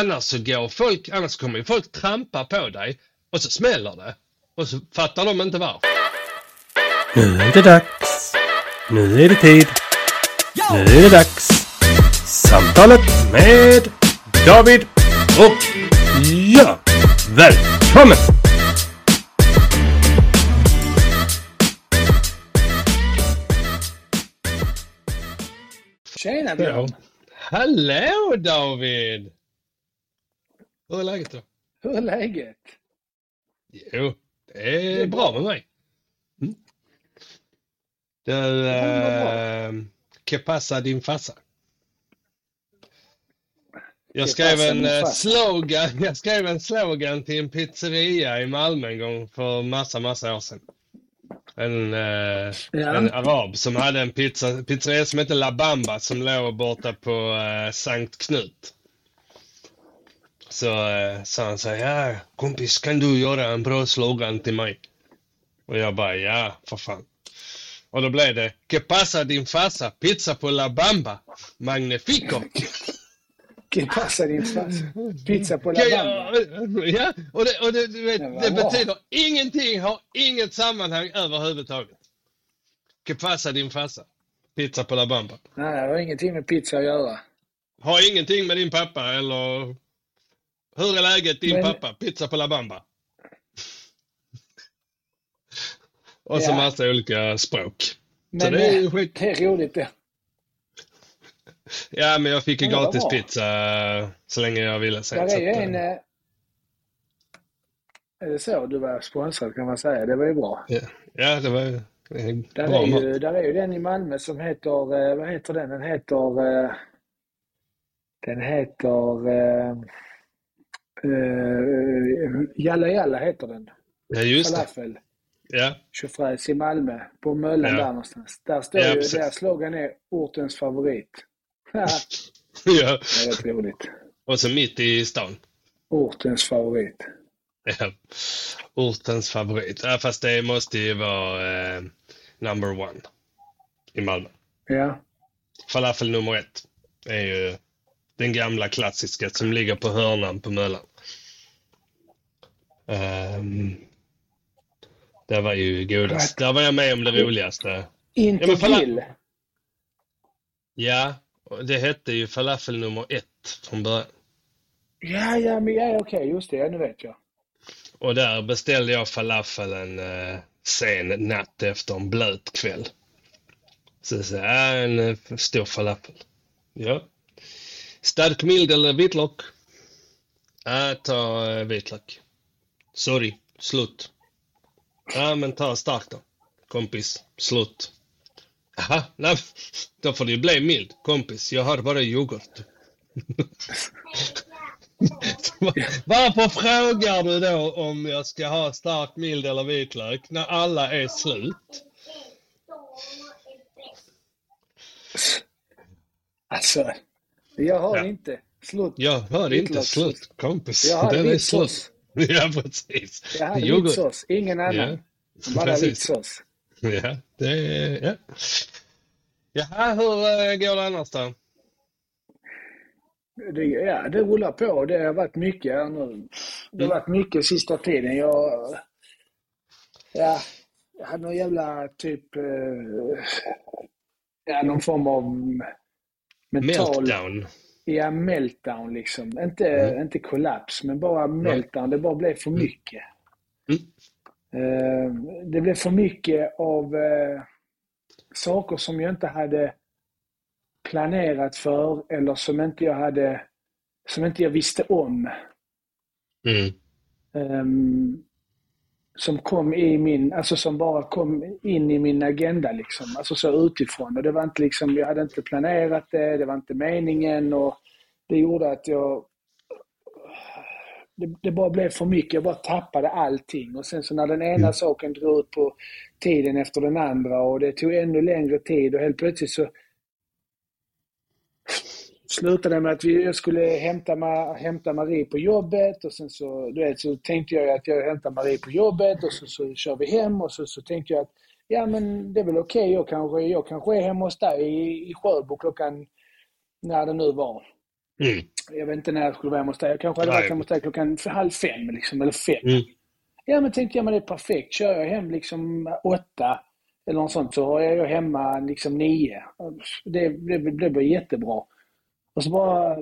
Annars så går folk, annars kommer ju folk trampa på dig och så smäller det. Och så fattar de inte varför. Nu är det dags. Nu är det tid. Nu är det dags. Samtalet med David och jag. Välkommen! Tjena Björn! Hallå David! Hur är läget då? Hur är läget? Jo, det är bra med mig. Mm. Du, eh, que din farsa? Jag skrev en slogan, jag skrev en slogan till en pizzeria i Malmö en gång för massa, massa år sedan. En, eh, Ja. en arab som hade en pizza, pizzeria som hette La Bamba som låg borta på eh, Sankt Knut. Så eh, sa han så här, ja kompis kan du göra en bra slogan till mig? Och jag bara, ja för fan. Och då blev det, que pasa din farsa, pizza på La Bamba, magnifico. Que pasa din farsa? Pizza på La Bamba? ja, och det, och det, du vet, det betyder ingenting, har inget sammanhang överhuvudtaget. Que pasa din farsa, pizza på La Bamba. Nej, det har ingenting med pizza att göra. Har ingenting med din pappa eller hur är läget din Men- pappa? Pizza på La Bamba. Och så Ja. massa olika språk. Men det är ju eh, skit. det är roligt det. Ja, men jag fick ju gratis pizza eh, så länge jag ville sen. Där så är ju en... eh, eh, Är det så du var sponsrad kan man säga? Det var ju bra. ja, ja, det var ju Där bra är, mat. ju, där är ju den i Malmö som heter, vad heter den? Den heter, den heter, eh, Jalla Jalla heter den. Ja, just det. Falafel. Ja, Tjofräs i Malmö, på Möllan Ja. där någonstans. Där står Ja, ju, precis. deras slogan är ortens favorit. Ja, ja. det är rätt roligt. Och så mitt i stan. Ortens favorit. Ja. Ortens favorit. Ja, fast det måste ju vara eh, number one i Malmö. Ja, Falafel nummer ett är ju den gamla klassiska som ligger på hörnan på Möllan. Um, det var ju godast. Där var jag med om det roligaste. inte Ja, till. Ja, det hette ju falafel nummer ett från början. Ja, ja, men ja, okej, just det, ja, nu vet jag. Och där beställde jag falafeln eh, sen natt efter en blöt kväll. Så jag sa, en eh, stor falafel. Ja. Stark, mild eller vitlök? Ja, ta eh, vitlök. Sorry, slut. Ja, men ta stark då. Kompis, slut. Jaha, nej, då får ju bli mild. Kompis, jag har bara yoghurt. Varför frågar du då om jag ska ha stark, mild eller vitlök när alla är slut? Alltså, jag har Ja. inte slut. Jag hör inte slut, kompis. Jag hade Den är slut. Ja, precis. Hade vit Yoghurt. sås, ingen annan. Ja, Bara sås. Ja, det är... Ja. Jaha, hur eh, går det annars då? Det, ja, det rullar på. Det har varit mycket här nu. Det har varit mycket sista tiden. Jag... Ja, jag hade någon jävla typ... eh, Ja, någon form av mental... Meltdown. Ja, meltdown liksom. Inte, Mm. inte kollaps, men bara meltdown. Det bara blev för mycket. Mm. Eh, det blev för mycket av eh, saker som jag inte hade planerat för eller som inte jag hade, som inte jag visste om. Mm. Som kom i min, alltså som bara kom in i min agenda liksom. Alltså så utifrån. Och det var inte liksom, jag hade inte planerat det, det var inte meningen och det gjorde att jag det, det bara blev för mycket, jag bara tappade allting. Och sen så när den ena saken drog ut på tiden efter den andra och det tog ännu längre tid och helt plötsligt så slutade med att vi, skulle hämta, hämta Marie på jobbet och sen så, du vet, så tänkte jag att jag hämtar Marie på jobbet och så, så kör vi hem och så, så tänkte jag att ja men det är väl okej, jag, kanske, jag kanske är hemma hos dig i, i Sjöbo klockan, när det nu var. Mm. Jag vet inte när jag skulle vara hemma hos dig. Jag kanske hade varit hemma hos dig klockan halv fem, liksom, eller fem. Mm. Ja, men tänkte jag, men det är perfekt. Kör jag hem liksom åtta eller något sånt så är jag hemma liksom nio. Det, det, det blir jättebra. Och så bara...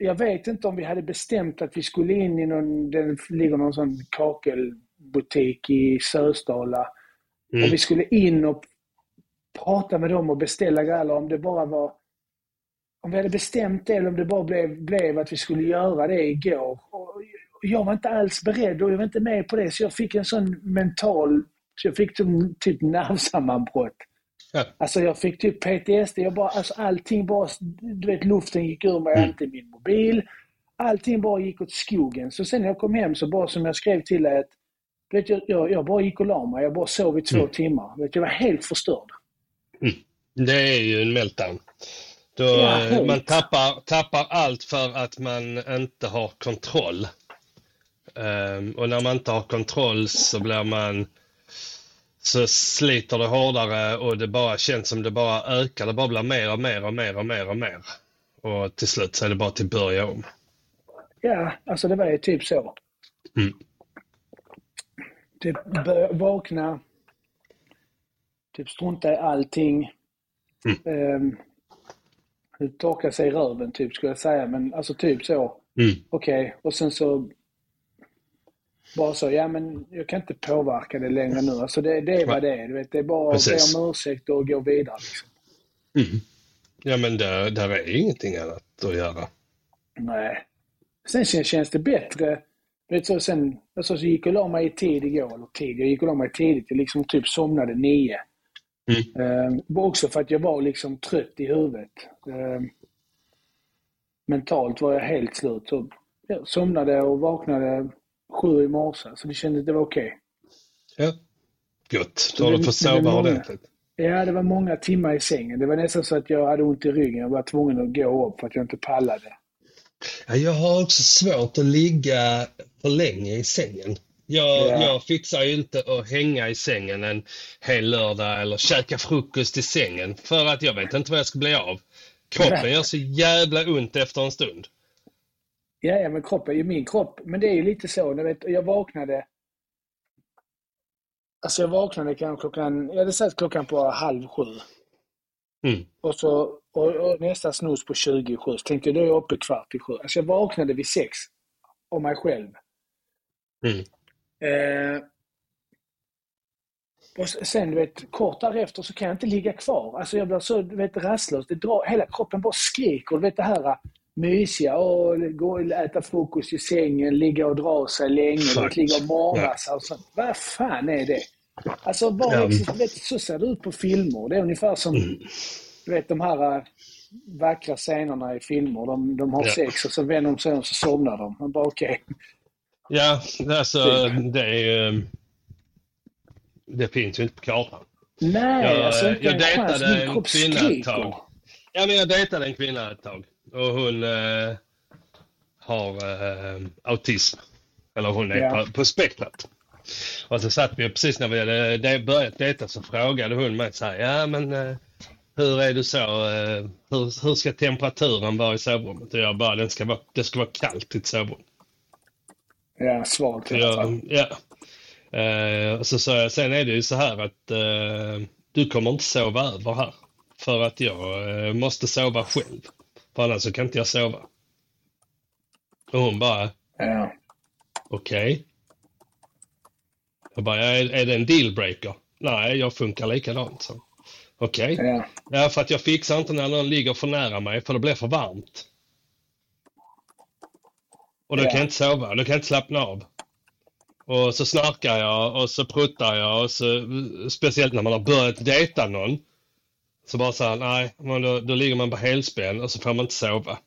Jag vet inte om vi hade bestämt att vi skulle in i någon... Det ligger någon sån kakelbutik i Sösdala. Mm. Och vi skulle in och prata med dem och beställa grejer. eller Om det bara var... Om vi hade bestämt det eller om det bara blev, blev att vi skulle göra det igår. Och jag var inte alls beredd och jag var inte med på det. Så jag fick en sån mental... Så jag fick typ, nervsammanbrott. Alltså jag fick typ PTSD. Jag bara, alltså allting bara... Du vet, luften gick ur mig, Mm. inte min mobil. Allting bara gick åt skogen. Så sen när jag kom hem så bara som jag skrev till dig att Vet, jag, jag, jag bara gick och la mig. Jag bara sov i två Mm. timmar. Vet, jag var helt förstörd. Det är ju en meltdown. Då, Ja, eh, man tappar, tappar allt för att man inte har kontroll. Ehm, och när man inte har kontroll så blir man så sliter det hårdare och det bara känns som det bara ökar. Det bara blir mer och mer och mer och mer och mer. Och till slut så är det bara till börja om. Ja, alltså det var ju typ så. Mm. Typ vakna, typ strunta i allting. Mm. Um, torka sig i röven typ skulle jag säga, men alltså typ så. Mm. Okej, och sen så bara så, ja men jag kan inte påverka det längre nu. Alltså det, det är vad det är. Du vet, det är bara att be Precis. om ursäkt och gå vidare. Liksom. Mm. Ja men där, där är ingenting annat att göra. Nej. Sen känns, känns det bättre. Vet, så sen, alltså, så gick jag och la mig i tid igår. Eller tid, jag gick och la mig tidigt. Jag liksom typ somnade nio. Mm. Ehm, också för att jag var liksom trött i huvudet. Ehm, mentalt var jag helt slut. Så jag somnade och vaknade sju i morse. Så det kändes det var okej. Ja. Gott, Så då har du fått sova ordentligt. Ja, det var många timmar i sängen. Det var nästan så att jag hade ont i ryggen. Jag var tvungen att gå upp för att jag inte pallade. Ja, jag har också svårt att ligga för länge i sängen. Jag, Ja. jag fixar ju inte att hänga i sängen en hel lördag eller käka frukost i sängen för att jag vet inte vad jag ska bli av. Kroppen gör så jävla ont efter en stund. Ja, ja, men kroppen, ju min kropp. Men det är ju lite så, du vet, jag vaknade... Alltså jag vaknade kanske klockan, jag hade satt klockan på halv sju. Mm. Och så och, och nästa snus på 20 i sju. Så tänkte jag, då är jag uppe kvart i sju. Alltså jag vaknade vid sex. Av mig själv. Mm. Eh, och sen, du vet, kort därefter så kan jag inte ligga kvar. Alltså jag blir så, du vet, rastlös. Det drar, hela kroppen bara skriker. Du vet det här mysiga, och gå och äta frukost i sängen, ligga och dra sig länge, vet, ligga och morras. Alltså, vad fan är det? Alltså, var, Ja. du vet, så ser det ut på filmer. Det är ungefär som, du vet, de här äh, vackra scenerna i filmer. De, de har Ja. sex och så vänder de sig om och så somnar de. Man bara okej. Ja, alltså det är. Det finns ju inte på kartan. Nej, Jag- alltså inte jag dejtade en kvinna ett tag. Ja, men jag dejtade en kvinna ett tag och hon eh, har eh, autism. Eller hon är Ja. på, på spektrat. Och så satt vi precis när vi hade de- börjat dejta så frågade hon mig så här, ja men eh, hur är du så, eh, hur, hur ska temperaturen vara i sovrummet? Och jag bara, den ska vara, det ska vara kallt i ett sovrum. Ja, svagt alla fall. Ja, ja. Eh, och så sa jag, sen är det ju så här att eh, du kommer inte sova över här. För att jag eh, måste sova själv. För annars så kan inte jag sova. Och hon bara, Ja. okej. Jag bara, är, är det en dealbreaker? Nej, jag funkar likadant. Så. Okej. Ja. Ja, för att jag fixar inte när någon ligger för nära mig för det blir för varmt. Och då Ja. kan jag inte sova, då kan jag inte slappna av. Och så snarkar jag och så pruttar jag och så, speciellt när man har börjat dejta någon. Så bara så här, nej, men då, då ligger man på helspänn och så får man inte sova.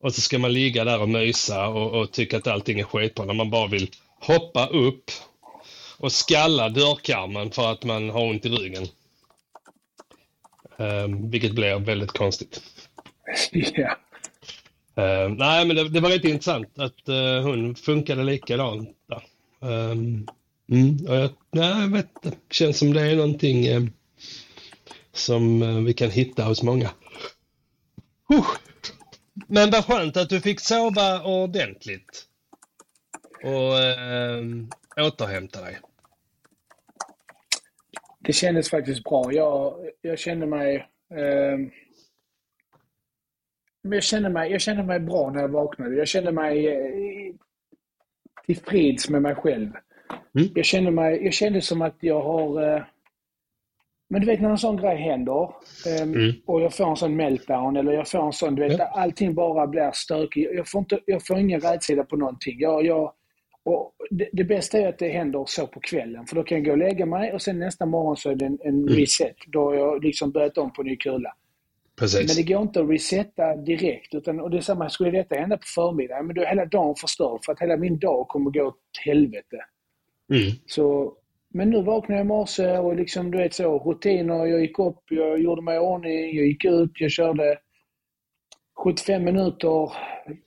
Och så ska man ligga där och mysa och, och tycka att allting är skitbra när man bara vill hoppa upp och skalla dörrkarmen för att man har ont i ryggen. Um, vilket blir väldigt konstigt. ja. Eh, nej, men det, det var lite intressant att eh, hon funkade likadant där. Um, mm, och jag, nej, jag vet inte. Känns som det är någonting eh, som eh, vi kan hitta hos många. Huh. Men vad skönt att du fick sova ordentligt. Och eh, återhämta dig. Det kändes faktiskt bra. Jag, jag kände mig... Eh, jag kände, mig, jag kände mig bra när jag vaknade. Jag kände mig eh, tillfreds med mig själv. Mm. Jag, kände mig, jag kände som att jag har... Eh, men du vet när en sån grej händer eh, Mm. och jag får en sån meltdown eller jag får en sån, du vet, Ja. allting bara blir stökigt. Jag får, inte, jag får ingen rätsida på någonting. Jag, jag, och det, det bästa är att det händer så på kvällen, för då kan jag gå och lägga mig och sen nästa morgon så är det en, en Mm. reset. Då har jag liksom börjat om på ny kula. Precis. Men det går inte att resetta direkt. Utan, och det är samma, skulle detta hända på förmiddagen, men då är hela dagen förstörd för att hela min dag kommer gå åt helvete. Mm. Så, men nu vaknade jag i morse och liksom, du vet så, rutiner. Jag gick upp, jag gjorde mig i ordning, jag gick ut, jag körde 75 minuter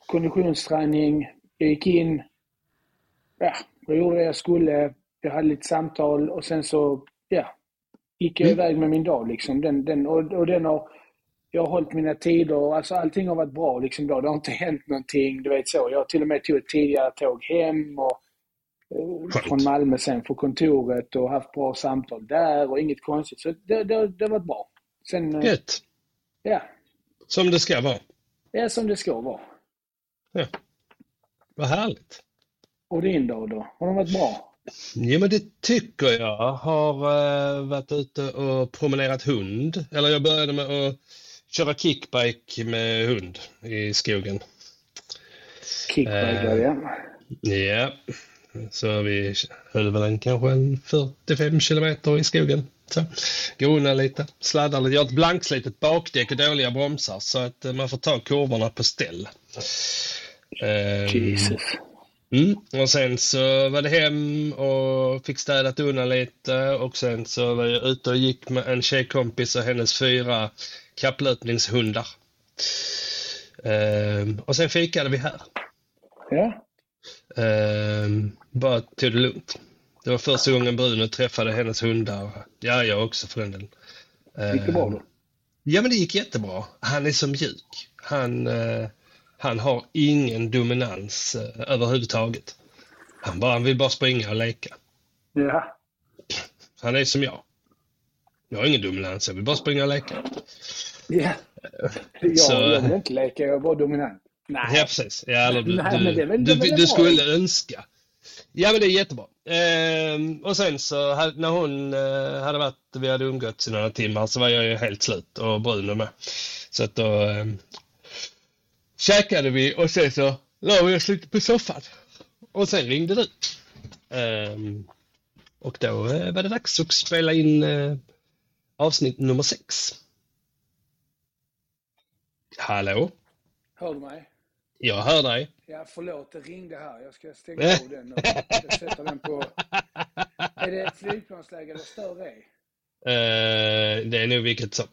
konditionsträning. Jag gick in, ja, jag gjorde det jag skulle. Jag hade lite samtal och sen så, ja, gick jag Mm. iväg med min dag liksom. Den, den, och, och den har, jag har hållit mina tider, alltså allting har varit bra liksom då. Det har inte hänt någonting, du vet så. Jag till och med tog ett tidigare tåg hem och Skönt. från Malmö sen på kontoret och haft bra samtal där och inget konstigt. Så det, det, det har varit bra. Sen, eh, Gött. ja, Som det ska vara. är som det ska vara. Ja. Vad härligt. Och din dag då? Har den varit bra? Ja, men det tycker jag. Har uh, varit ute och promenerat hund. Eller jag började med att köra kickbike med hund i skogen. Kickbike, Eh. ja. Ja, så vi höll väl en kanske en 45 kilometer i skogen. Så, grona lite, sladdar lite. Jag har ett blankslitet bakdäck och dåliga bromsar så att eh, man får ta kurvorna på ställ. Ehm, Jesus. Mm. Och sen så var det hem och fick städat undan lite och sen så var jag ute och gick med en tjejkompis och hennes fyra kapplöpningshundar. Ehm, och sen fikade vi här. Ja, Ehm, bara tog det lugnt. Det var första gången Bruno träffade hennes hundar. Ja, jag också för den delen. gick det bra då? Ehm, Ja, men det gick jättebra. Han är så mjuk. Han, eh, han har ingen dominans eh, överhuvudtaget. Han, bara, han vill bara springa och leka. Ja. Han är som jag. Jag har ingen dominans, jag vill bara springa och leka. Ja. Jag, Så- jag vill inte leka, jag är bara dominant. Nej. Ja, precis. Ja, eller du, Nej, du, men det det du, du, bra. skulle önska. Ja, men det är jättebra. Ehm, och sen så när hon eh, hade varit, vi hade umgåtts i några timmar, så var jag ju helt slut och Bruno med. Så att då eh, käkade vi och sen så la vi oss lite på soffan. Och sen ringde du. Ehm, och då eh, var det dags att spela in eh, avsnitt nummer sex. Hallå? Hör du mig? Jag hör dig. Ja, förlåt, det ringde här. Jag ska stänga av den och sätter den på... Är det flygplansläge eller större? Eh, det är nog vilket som.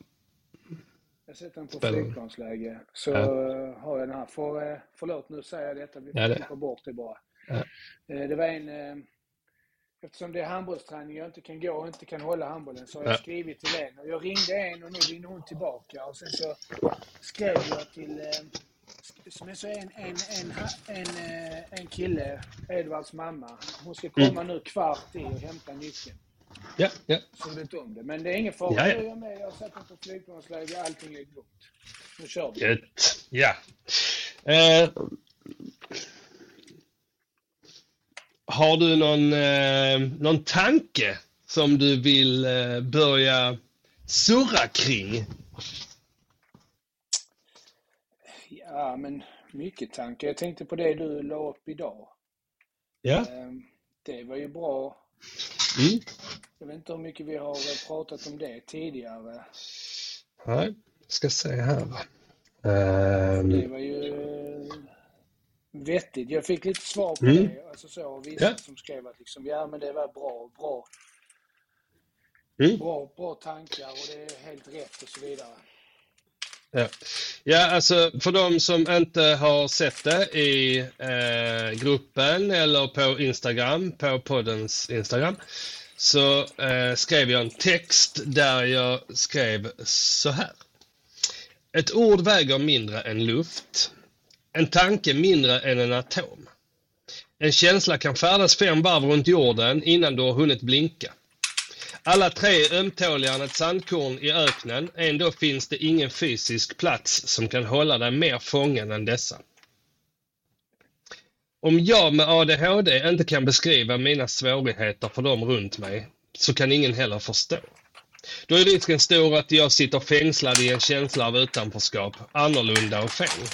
Jag sätter den på Spännande. flygplansläge. Så Ja. eh, har jag den här. För, eh, förlåt, nu säger jag detta. Vi får Ja, det- klippa bort det bara. Ja. Det var en... Eftersom det är handbollsträning jag inte kan gå och inte kan hålla handbollen så har jag Ja. skrivit till en. Och jag ringde en och nu ringde hon tillbaka. Och sen så skrev jag till... Men så en, en, en, en, eh, en kille, Edvards mamma. Hon ska komma Mm. nu kvart i och hämta nyckeln. Ja, ja. Så vet om det. Men det är ingen fara. Ja, ja. Nu är jag med. Jag satt på flygplansläge. Allting är lugnt. Nu kör vi. Gött. Ja. Eh, har du någon, eh, någon tanke som du vill eh, börja surra kring? Ja, men mycket tankar. Jag tänkte på det du la upp idag. Ja. Ehm, Det var ju bra. Mm. Jag vet inte hur mycket vi har pratat om det tidigare. Nej, ska se här. Det Ehm, var ju eh, vettigt. Jag fick lite svar på Mm. det. Alltså så, vissa Ja. som skrev att liksom, ja men det var bra, bra, Mm. bra, bra tankar och det är helt rätt och så vidare. Ja. ja, alltså för de som inte har sett det i eh, gruppen eller på Instagram, på poddens Instagram, så eh, skrev jag en text där jag skrev så här. Ett ord väger mindre än luft. En tanke mindre än en atom. En känsla kan färdas fem varv runt jorden innan du har hunnit blinka. Alla tre är ömtåligare än ett sandkorn i öknen. Ändå finns det ingen fysisk plats som kan hålla dig mer fången än dessa. Om jag med ADHD inte kan beskriva mina svårigheter för dem runt mig så kan ingen heller förstå. Då är risken stor att jag sitter fängslad i en känsla av utanförskap, annorlunda och fel.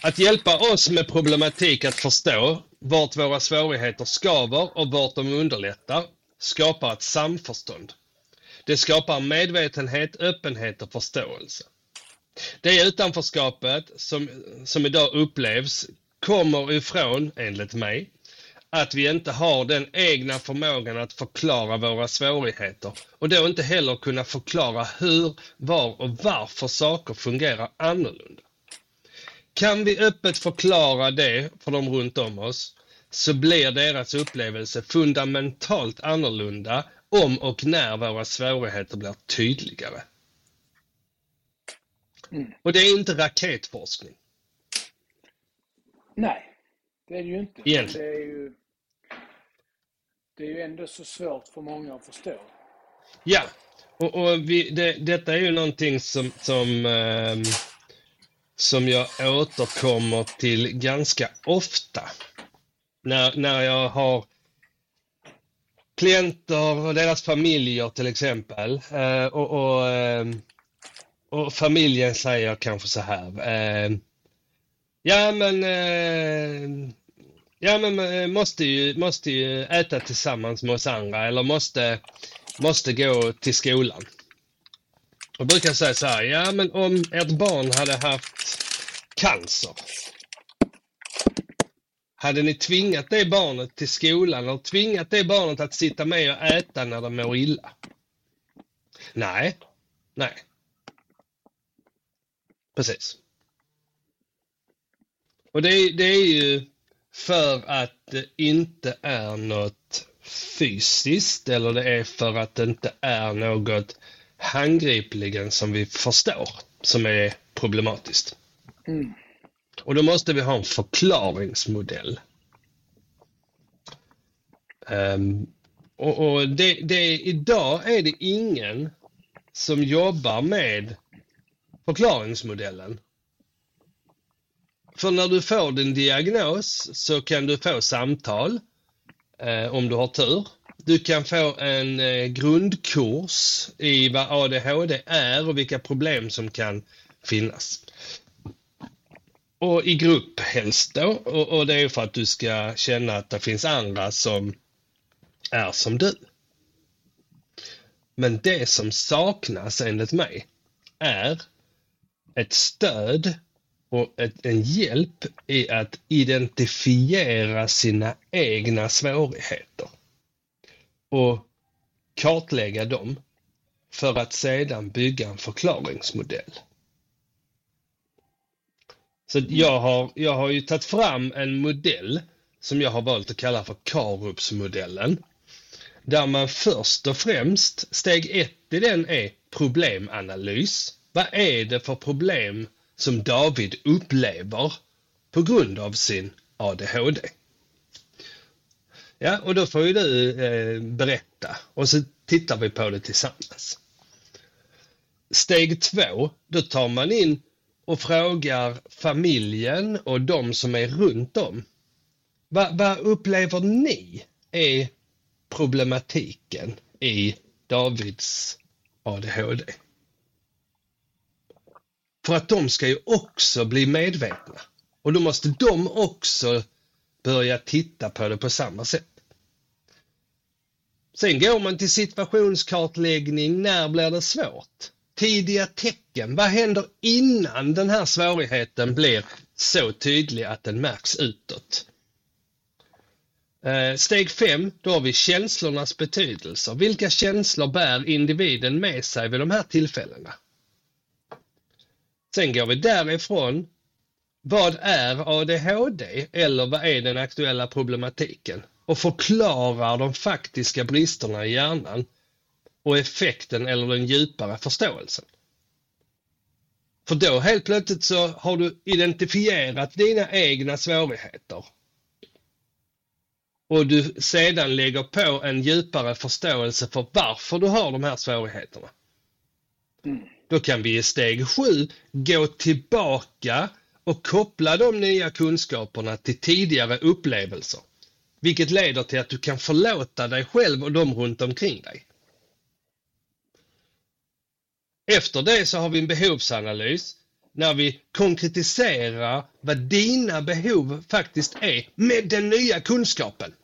Att hjälpa oss med problematik att förstå vart våra svårigheter skaver och vart de underlättar skapar ett samförstånd. Det skapar medvetenhet, öppenhet och förståelse. Det utanförskapet som, som idag upplevs kommer ifrån, enligt mig, att vi inte har den egna förmågan att förklara våra svårigheter och då inte heller kunna förklara hur, var och varför saker fungerar annorlunda. Kan vi öppet förklara det för dem runt om oss så blir deras upplevelse fundamentalt annorlunda om och när våra svårigheter blir tydligare. Mm. Och det är inte raketforskning. Nej, det är det ju inte. Egentligen. Det är ju, det är ju ändå så svårt för många att förstå. Ja, och, och vi, det, detta är ju någonting som, som, ehm, som jag återkommer till ganska ofta. När, när jag har klienter och deras familjer till exempel. Eh, och, och, eh, och familjen säger kanske så här. Eh, ja men, ja men man måste ju, måste ju äta tillsammans med oss andra eller måste, måste gå till skolan. Och brukar säga så här, ja men om ert barn hade haft cancer. Hade ni tvingat det barnet till skolan och tvingat det barnet att sitta med och äta när de mår illa? Nej, nej. Precis. Och det, är- det är ju för att det inte är något fysiskt eller det är för att det inte är något handgripligen som vi förstår som är problematiskt. Mm. Och då måste vi ha en förklaringsmodell. Um, och och det, det, idag är det ingen som jobbar med förklaringsmodellen. För när du får din diagnos så kan du få samtal eh, om du har tur. Du kan få en eh, grundkurs i vad ADHD är och vilka problem som kan finnas. Och i grupp helst då. Och, och det är för att du ska känna att det finns andra som är som du. Men det som saknas enligt mig är ett stöd och ett, en hjälp i att identifiera sina egna svårigheter och kartlägga dem för att sedan bygga en förklaringsmodell. Så jag har, jag har ju tagit fram en modell som jag har valt att kalla för Karupsmodellen. Där man först och främst, steg ett i den är problemanalys. Vad är det för problem som David upplever på grund av sin ADHD? Ja, och då får ju du eh, berätta och så tittar vi på det tillsammans. Steg två, då tar man in och frågar familjen och de som är runt om. Vad, vad upplever ni är problematiken i Davids ADHD? För att de ska ju också bli medvetna. Och då måste de också börja titta på det på samma sätt. Sen går man till situationskartläggning. När blir det svårt? Tidiga tecken. Vad händer innan den här svårigheten blir så tydlig att den märks utåt? Eh, steg fem, då har vi känslornas betydelse. Vilka känslor bär individen med sig vid de här tillfällena? Sen går vi därifrån. Vad är ADHD eller vad är den aktuella problematiken? Och förklarar de faktiska bristerna i hjärnan och effekten eller den djupare förståelsen. För då helt plötsligt så har du identifierat dina egna svårigheter. Och du sedan lägger på en djupare förståelse för varför du har de här svårigheterna. Mm. Då kan vi i steg sju gå tillbaka och koppla de nya kunskaperna till tidigare upplevelser. Vilket leder till att du kan förlåta dig själv och de runt omkring dig. Efter det så har vi en behovsanalys när vi konkretiserar vad dina behov faktiskt är med den nya kunskapen.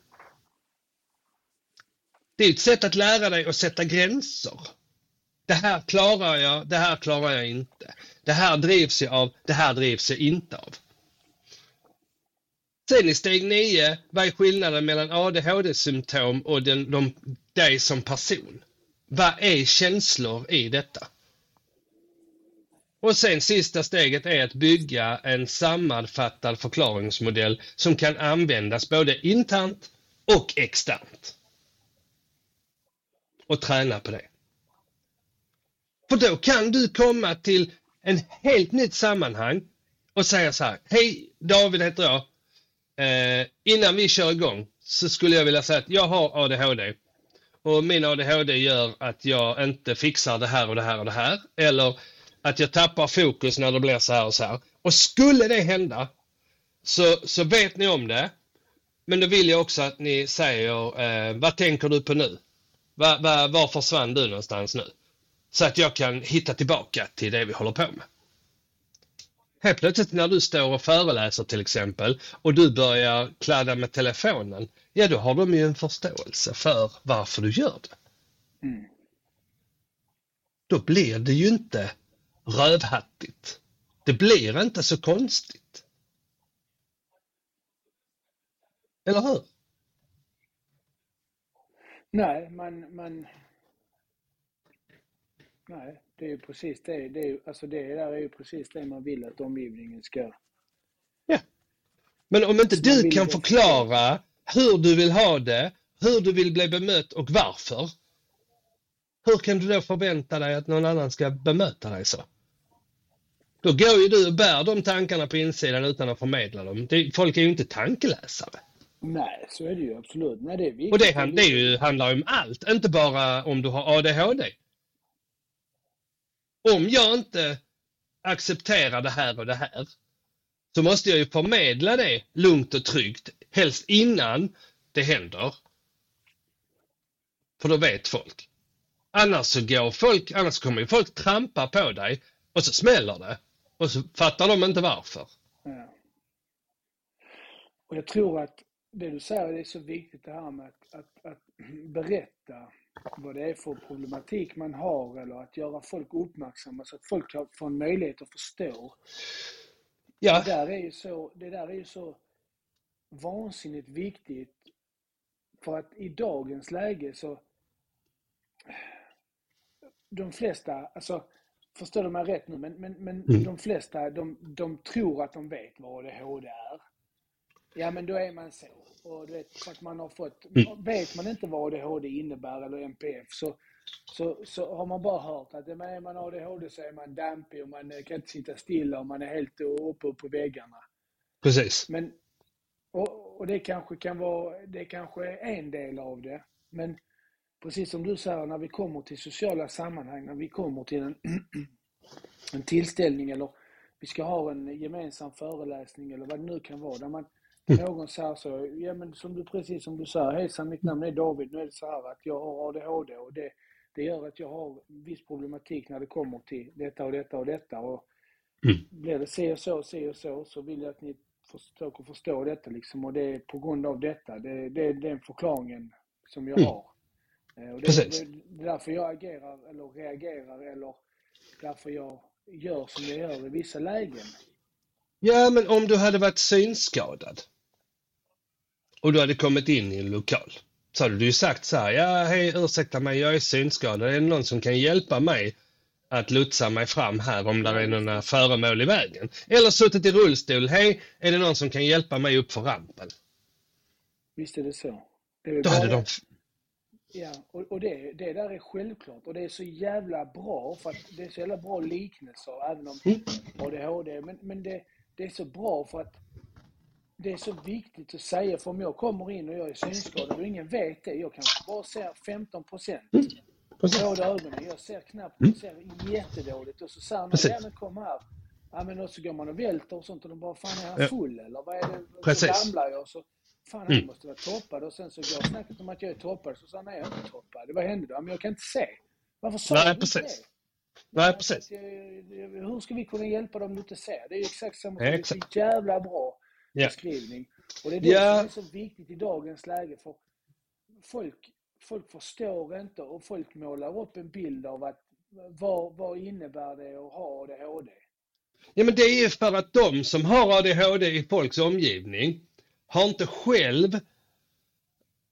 Det är ett sätt att lära dig att sätta gränser. Det här klarar jag, det här klarar jag inte. Det här drivs jag av, det här drivs jag inte av. Sen i steg 9, vad är skillnaden mellan ADHD-symptom och den, de, dig som person? Vad är känslor i detta? Och sen sista steget är att bygga en sammanfattad förklaringsmodell som kan användas både internt och externt. Och träna på det. För då kan du komma till en helt nytt sammanhang och säga så här. Hej, David heter jag. Eh, innan vi kör igång så skulle jag vilja säga att jag har ADHD. Och min ADHD gör att jag inte fixar det här och det här och det här. Eller att jag tappar fokus när det blir så här och så här. Och skulle det hända så, så vet ni om det. Men då vill jag också att ni säger eh, vad tänker du på nu? Va, va, var försvann du någonstans nu? Så att jag kan hitta tillbaka till det vi håller på med. Helt plötsligt när du står och föreläser till exempel och du börjar kladda med telefonen, ja då har de ju en förståelse för varför du gör det. Mm. Då blir det ju inte rövhattigt. Det blir inte så konstigt. Eller hur? Nej, man, man... Nej, det är ju precis det. Det, är, alltså det där är ju precis det man vill att omgivningen ska... Ja. Men om inte du kan förklara hur du vill ha det, hur du vill bli bemött och varför. Hur kan du då förvänta dig att någon annan ska bemöta dig så? Då går ju du och bär de tankarna på insidan utan att förmedla dem. Det, folk är ju inte tankeläsare. Nej, så är det ju absolut. Nej, det är viktigt. Och det, det är ju, handlar ju om allt, inte bara om du har ADHD. Om jag inte accepterar det här och det här så måste jag ju förmedla det lugnt och tryggt, helst innan det händer. För då vet folk. Annars så går folk, annars kommer ju folk trampa på dig och så smäller det. Och så fattar de inte varför. Ja. Och jag tror att det du säger det är så viktigt det här med att, att, att berätta vad det är för problematik man har eller att göra folk uppmärksamma så att folk får en möjlighet att förstå. Ja, Det där är ju så, det där är ju så vansinnigt viktigt för att i dagens läge så de flesta, alltså förstår du mig rätt nu, men, men, men Mm. de flesta de, de tror att de vet vad ADHD är. Ja men då är man så. Och du vet, för att man har fått, Mm. vet man inte vad ADHD innebär eller MPF så, så, så har man bara hört att är man ADHD så är man dampig och man eh, kan inte sitta stilla och man är helt uppe på väggarna. precis. Men, och, och det kanske kan vara, det kanske är en del av det. Men precis som du säger, när vi kommer till sociala sammanhang, när vi kommer till en, en tillställning eller vi ska ha en gemensam föreläsning eller vad det nu kan vara, där man någon säger så, ja men som du precis som du säger, hejsan mitt namn är David, nu är det så här att jag har ADHD och det, det gör att jag har viss problematik när det kommer till detta och detta och detta. Och Mm. blir det si och så, si och så, så vill jag att ni försöker förstå detta liksom. Och det är på grund av detta. Det, det är den förklaringen som jag Mm. har. Eh, Och det, Precis. det, är därför jag agerar eller reagerar eller därför jag gör som jag gör i vissa lägen. Ja, men om du hade varit synskadad och du hade kommit in i en lokal så hade du ju sagt så här, ja hej ursäkta mig, jag är synskadad, är det någon som kan hjälpa mig att lotsa mig fram här om det är några föremål i vägen? Eller suttit i rullstol, hej, är det någon som kan hjälpa mig upp för rampen? Visst är det så. Det är Då hade de... Ja, och, och det, det där är självklart. Och det är så jävla bra, för att det är så jävla bra liknelser, även om Mm. ADHD. Men, men det, det är så bra för att det är så viktigt att säga, för om jag kommer in och jag är synskadad och ingen vet det, jag kanske bara ser 15 procent. Precis. Båda ögonen. Jag ser knappt, jag ser jättedåligt. Och så säger någon, ja men kom här. Ja men och så går man och välter och sånt och de bara, fan är han full eller vad är det? Och. Så ramlar jag och så, fan han Mm. måste vara toppad. Och sen så går snacket om att jag är toppad. Så sa han, nej jag är inte toppad. Vad hände då? Men jag kan inte se. Varför sa Nej, du inte precis. det? Nej, precis. jag- Hur ska vi kunna hjälpa dem du inte ser? Det är ju exakt samma sak. Det är så jävla bra Ja. beskrivning. Och det är det Ja. som är så viktigt i dagens läge. För folk, folk förstår inte och folk målar upp en bild av att vad, vad innebär det att ha ADHD? Ja, men det är ju för att de som har ADHD i folks omgivning har inte själv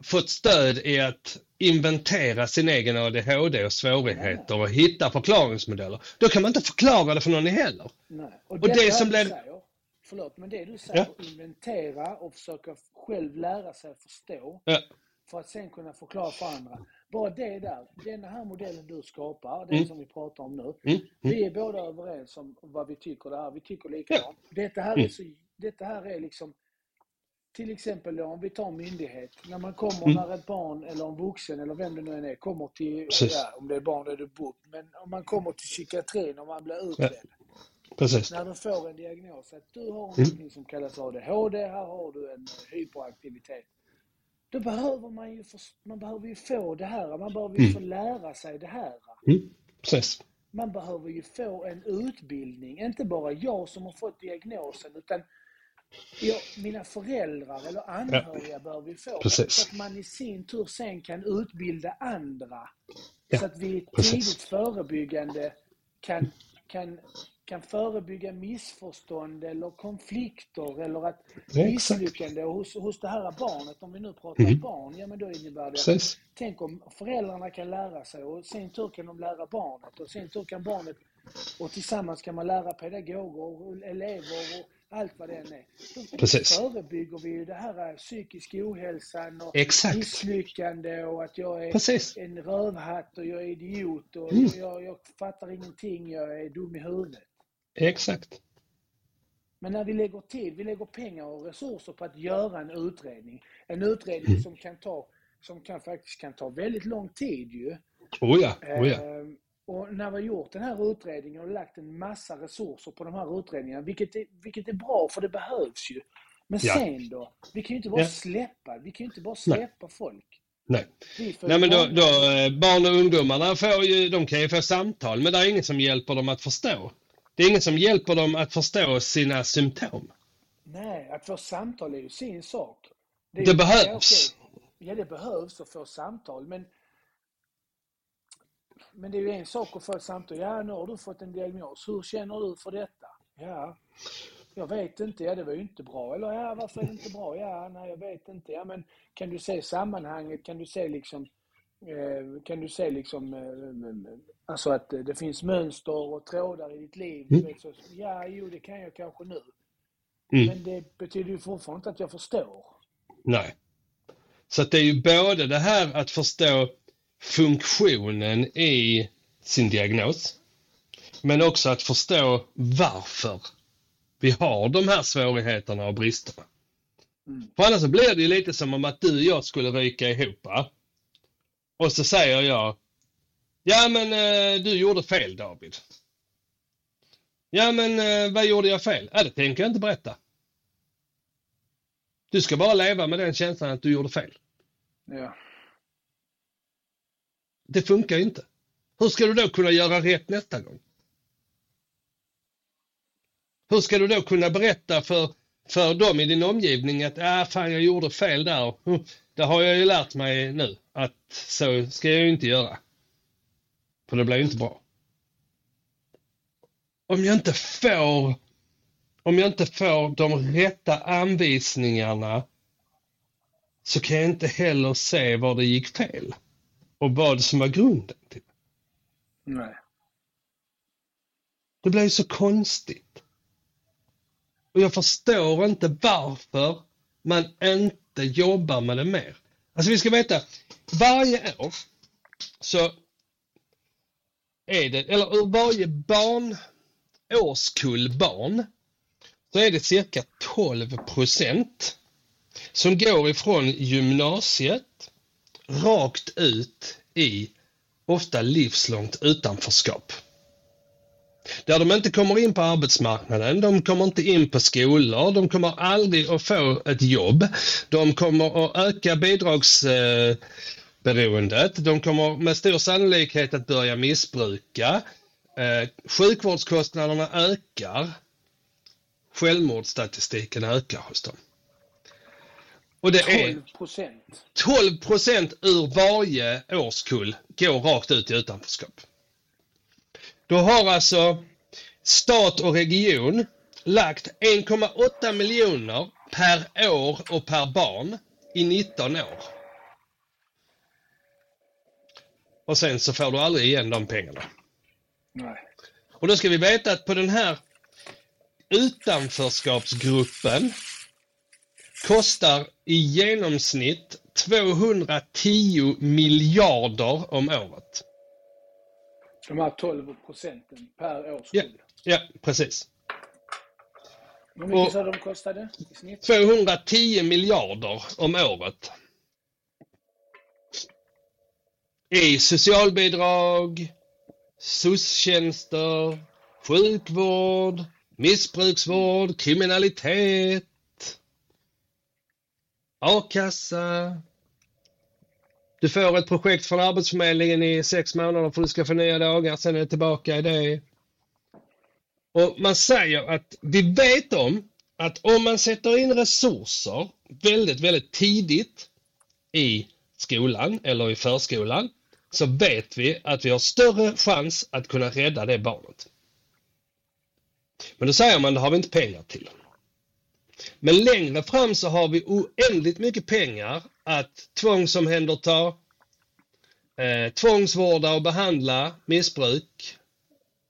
fått stöd i att inventera sin egen ADHD och svårigheter och hitta förklaringsmodeller. Då kan man inte förklara det för någon heller. Nej. Och detta det som blir- säger, förlåt, men det du säger, inventera och försöka själv lära sig förstå Ja. för att sen kunna förklara för andra. Bara det där, den här modellen du skapar, den Mm. som vi pratar om nu. Mm, mm. Vi är båda överens om vad vi tycker det här. Vi tycker likadant. Detta här är Mm. så, detta här är liksom till exempel då, om vi tar myndighet. När man kommer, Mm. när ett barn eller en vuxen eller vem det nu än är kommer till, ja, om det är barn är det BUP, men om man kommer till psykiatrin och man blir utredd. Precis. När du får en diagnos att du har Mm. någonting som kallas ADHD, här har du en hyperaktivitet. Då behöver man ju, för, man behöver ju få det här, man behöver ju Mm. få lära sig det här. Mm. Precis. Man behöver ju få en utbildning, inte bara jag som har fått diagnosen, utan jag, mina föräldrar eller anhöriga behöver ju få det. Precis. Så att man i sin tur sen kan utbilda andra. Ja, Så att vi precis. tidigt förebyggande kan, kan, kan förebygga missförstånd eller konflikter eller att Ja, exakt. misslyckande hos, hos det här barnet, om vi nu pratar Mhm. barn, ja men då innebär det Precis. Tänk om föräldrarna kan lära sig och sin tur kan de lära barnet och sin tur kan barnet och tillsammans kan man lära pedagoger och elever och allt vad det än är. Då Precis. förebygger vi ju det här eh, psykisk ohälsan och Exakt. misslyckande och att jag är Precis. en rövhatt och jag är idiot och Mm. jag, jag fattar ingenting, jag är dum i huvudet. Exakt. Men när vi lägger tid, vi lägger pengar och resurser på att göra en utredning. En Mm. utredning som kan ta, som kan faktiskt kan ta väldigt lång tid ju. Oh ja, oh ja. Och när vi har gjort den här utredningen och lagt en massa resurser på de här utredningarna, vilket är, vilket är bra för det behövs ju. Men Ja. sen då? Vi kan ju inte bara Ja. släppa, vi kan inte bara släppa folk. Nej. Vi får Nej, men då, då, eh, barn och ungdomarna får ju, de kan ju få samtal, men det är ingen som hjälper dem att förstå. Det är ingen som hjälper dem att förstå sina symptom. Nej, att få samtal är ju sin sak. Det ju- behövs. Ja, okej. ja, det behövs att få samtal, men men det är ju en sak att få ett samtal. Ja, nu har du fått en diagnos. Hur känner du för detta? Ja, jag vet inte. Ja, det var ju inte bra. Eller ja, varför är det inte bra? Ja, nej, jag vet inte. Ja, men kan du se sammanhanget? Kan du se liksom eh, kan du se liksom eh, alltså att det finns mönster och trådar i ditt liv? Mm. så, ja, jo, det kan jag kanske nu. Mm. Men det betyder ju fortfarande inte att jag förstår. Nej. Så att det är ju både det här att förstå funktionen i sin diagnos, men också att förstå varför vi har de här svårigheterna och bristerna. Mm. För annars blir det ju lite som om att du och jag skulle ryka ihop. Och så säger jag, ja men eh, du gjorde fel David. Ja men eh, vad gjorde jag fel? Ja, det tänker jag inte berätta. Du ska bara leva med den känslan att du gjorde fel. Ja. Det funkar ju inte. Hur ska du då kunna göra rätt nästa gång? Hur ska du då kunna berätta för, för dem i din omgivning att ah, fan, jag gjorde fel där. Hm, det har jag ju lärt mig nu att så ska jag ju inte göra. För det blir ju inte bra. Om jag inte får om jag inte får de rätta anvisningarna så kan jag inte heller se var det gick fel och vad som var grunden till det. Nej. Det ju så konstigt. Och jag förstår inte varför man inte jobbar med det mer. Alltså vi ska veta, varje år så är det, eller ur varje barn, årskull barn, så är det cirka 12 procent som går ifrån gymnasiet rakt ut i ofta livslångt utanförskap. Där de inte kommer in på arbetsmarknaden, de kommer inte in på skolor, de kommer aldrig att få ett jobb. De kommer att öka bidragsberoendet, de kommer med stor sannolikhet att börja missbruka. Eh, sjukvårdskostnaderna ökar. Självmordsstatistiken ökar hos dem. Och det 12 är procent. 12 procent ur varje årskull går rakt ut i utanförskap. Då har alltså stat och region lagt 1,8 miljoner per år och per barn i 19 år. Och sen så får du aldrig igen de pengarna. Nej. Och då ska vi veta att på den här utanförskapsgruppen kostar i genomsnitt 210 miljarder om året. De här 12 procenten per Ja, årskull. ja precis. Hur mycket sa de kostade i snitt? 210 miljarder om året. I socialbidrag, SOS-tjänster, sjukvård, missbruksvård, kriminalitet, a-kassa. Du får ett projekt från Arbetsförmedlingen i sex månader för att du ska få nya dagar, sen är det tillbaka i det. Och man säger att vi vet om att om man sätter in resurser väldigt, väldigt tidigt i skolan eller i förskolan så vet vi att vi har större chans att kunna rädda det barnet. Men då säger man, det har vi inte pengar till. Men längre fram så har vi oändligt mycket pengar att tvångsomhänderta, eh, tvångsvårda och behandla missbruk,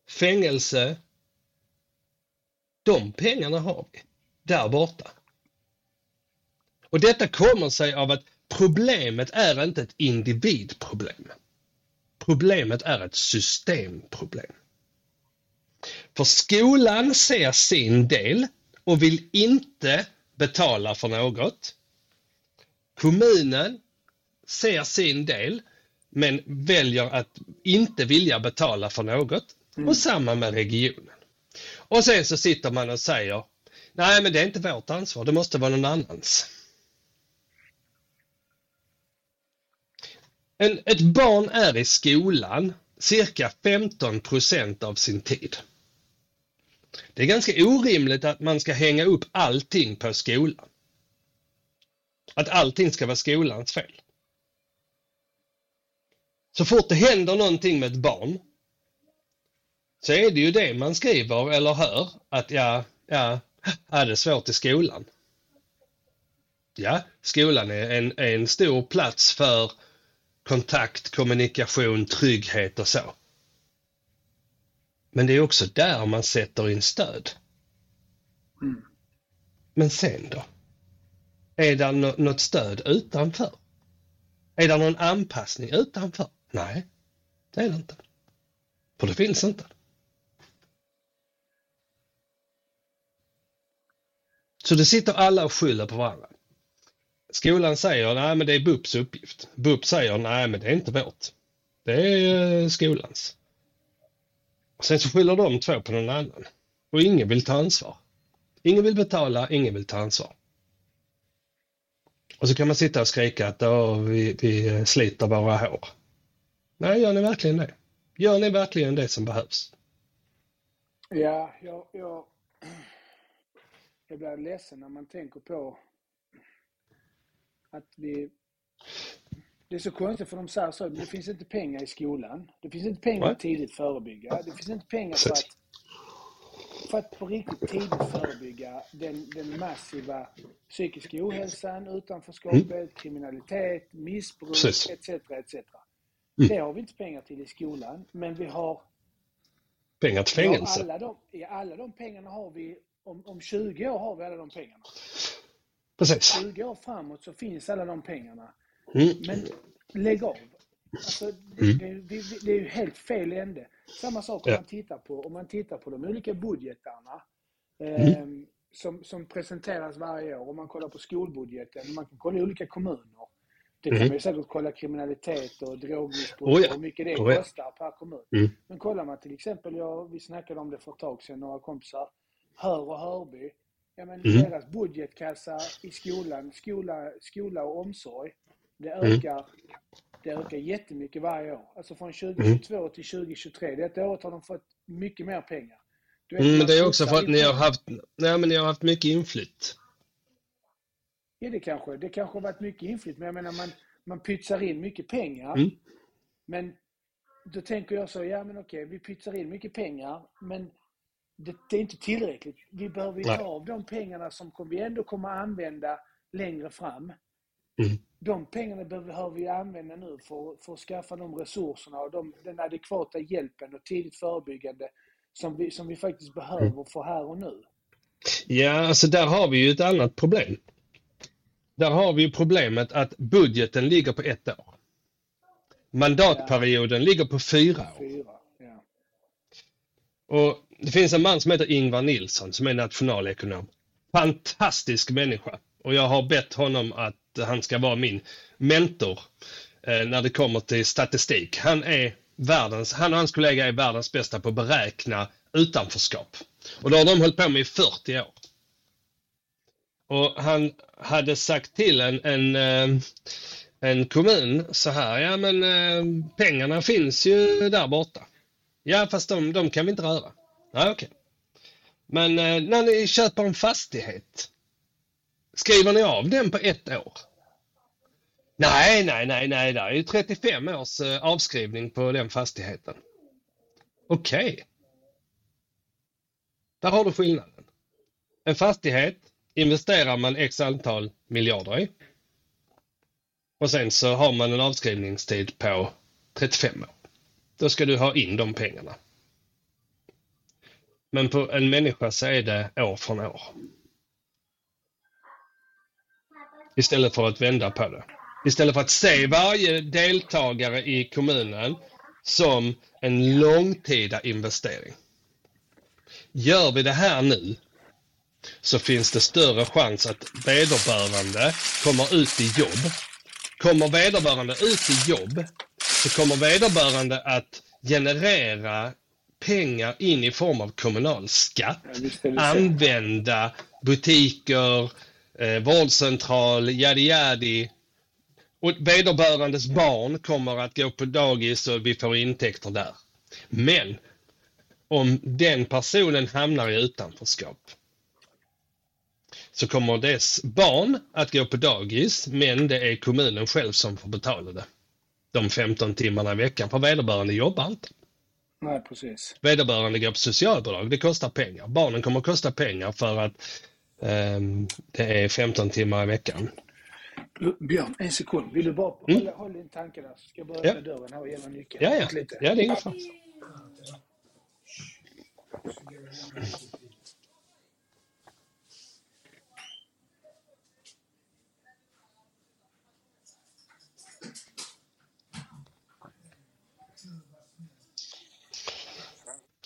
fängelse. De pengarna har vi där borta. Och detta kommer sig av att problemet är inte ett individproblem. Problemet är ett systemproblem. För skolan ser sin del och vill inte betala för något. Kommunen ser sin del men väljer att inte vilja betala för något. Och samma med regionen. Och sen så sitter man och säger Nej, men det är inte vårt ansvar. Det måste vara någon annans. En, ett barn är i skolan cirka 15 procent av sin tid. Det är ganska orimligt att man ska hänga upp allting på skolan. Att allting ska vara skolans fel. Så fort det händer någonting med ett barn så är det ju det man skriver eller hör att ja, ja, är det svårt i skolan? Ja, skolan är en, är en stor plats för kontakt, kommunikation, trygghet och så. Men det är också där man sätter in stöd. Mm. Men sen då? Är det nå- något stöd utanför? Är det någon anpassning utanför? Nej, det är det inte. För det finns inte. Så det sitter alla och skyller på varandra. Skolan säger nej men det är BUPs uppgift. BUP säger nej men det är inte vårt. Det är eh, skolans. Sen så skyller de två på någon annan. Och ingen vill ta ansvar. Ingen vill betala, ingen vill ta ansvar. Och så kan man sitta och skrika att vi, vi eh, sliter våra hår. Nej, gör ni verkligen det? Gör ni verkligen det som behövs? Ja, jag, jag, jag blir ledsen när man tänker på att vi... Det är så konstigt för de säger så, det finns inte pengar i skolan. Det finns inte pengar att tidigt förebygga. Det finns inte pengar för att, för att på riktigt tidigt förebygga den, den massiva psykiska ohälsan, utanförskapet, kriminalitet, missbruk Precis. etc. etc. Mm. Det har vi inte pengar till i skolan, men vi har Pengar till fängelse. alla, de, ja, alla de pengarna har vi, om, om 20 år har vi alla de pengarna. Precis. 20 år framåt så finns alla de pengarna. Mm. Men lägg av. Alltså, det, Mm. det, det, det är ju helt fel ände. Samma sak om Ja. man tittar på, om man tittar på de olika budgetarna Mm. eh, som, som presenteras varje år. Om man kollar på skolbudgeten, man kan kolla i olika kommuner. Det kan Mm. man ju säkert kolla kriminalitet och drogmissbruk Oh ja. och hur mycket det Oh ja. kostar per kommun. Mm. Men kollar man till exempel, jag, vi snackade om det för ett tag sedan, några kompisar, Hör och Hörby. Ja, men Mm. Deras budgetkassa i skolan, skola, skola och omsorg, det Mm. ökar, det ökar jättemycket varje år. Alltså från 2022 till 2023. Detta året har de fått mycket mer pengar. Vet, Mm, det är också för att ni har haft, nej, men ni har haft mycket inflytt. Ja, det kanske, det kanske har varit mycket inflytt, men jag menar man, man pytsar in mycket pengar. Mm. Men då tänker jag så, ja men okej, vi pytsar in mycket pengar, men det, det är inte tillräckligt. Vi behöver ju ta av de pengarna som vi ändå kommer att använda längre fram. Mm. De pengarna behöver vi använda nu för, för att skaffa de resurserna och de, den adekvata hjälpen och tidigt förebyggande som vi, som vi faktiskt behöver Mm. för här och nu. Ja, alltså där har vi ju ett annat problem. Där har vi ju problemet att budgeten ligger på ett år. Mandatperioden ligger på fyra år. Fyra. Ja. Och det finns en man som heter Ingvar Nilsson som är nationalekonom. Fantastisk människa. Och jag har bett honom att han ska vara min mentor eh, när det kommer till statistik. Han är världens, han och hans kollega är världens bästa på att beräkna utanförskap. Och det har de hållit på med i 40 år. Och han hade sagt till en, en, eh, en kommun så här, ja men eh, pengarna finns ju där borta. Ja, fast de, de kan vi inte röra. Nej, okej. Men eh, när ni köper en fastighet, skriver ni av den på ett år? Nej, nej, nej, nej, det är ju 35 års eh, avskrivning på den fastigheten. Okej. Där har du skillnaden. En fastighet investerar man x antal miljarder i. Och sen så har man en avskrivningstid på 35 år. Då ska du ha in de pengarna. Men på en människa så är det år från år. Istället för att vända på det. Istället för att se varje deltagare i kommunen som en långtida investering. Gör vi det här nu så finns det större chans att vederbörande kommer ut i jobb. Kommer vederbörande ut i jobb så kommer vederbörande att generera pengar in i form av kommunalskatt, det så. använda butiker, eh, vårdcentral, yadi yadi. Och vederbörandes barn kommer att gå på dagis och vi får intäkter där. Men om den personen hamnar i utanförskap så kommer dess barn att gå på dagis, men det är kommunen själv som får betala det. De 15 timmarna i veckan, för vederbörande jobbar inte. Nej, precis. Vederbörande går på socialbidrag, det kostar pengar. Barnen kommer att kosta pengar för att det är 15 timmar i veckan. Björn, en sekund. Vill du bara Mm. hålla, hålla din tanke där så ska jag Ja. öppna dörren här och ge mig nyckeln. Ja, ja, Lite. ja det är inget fara.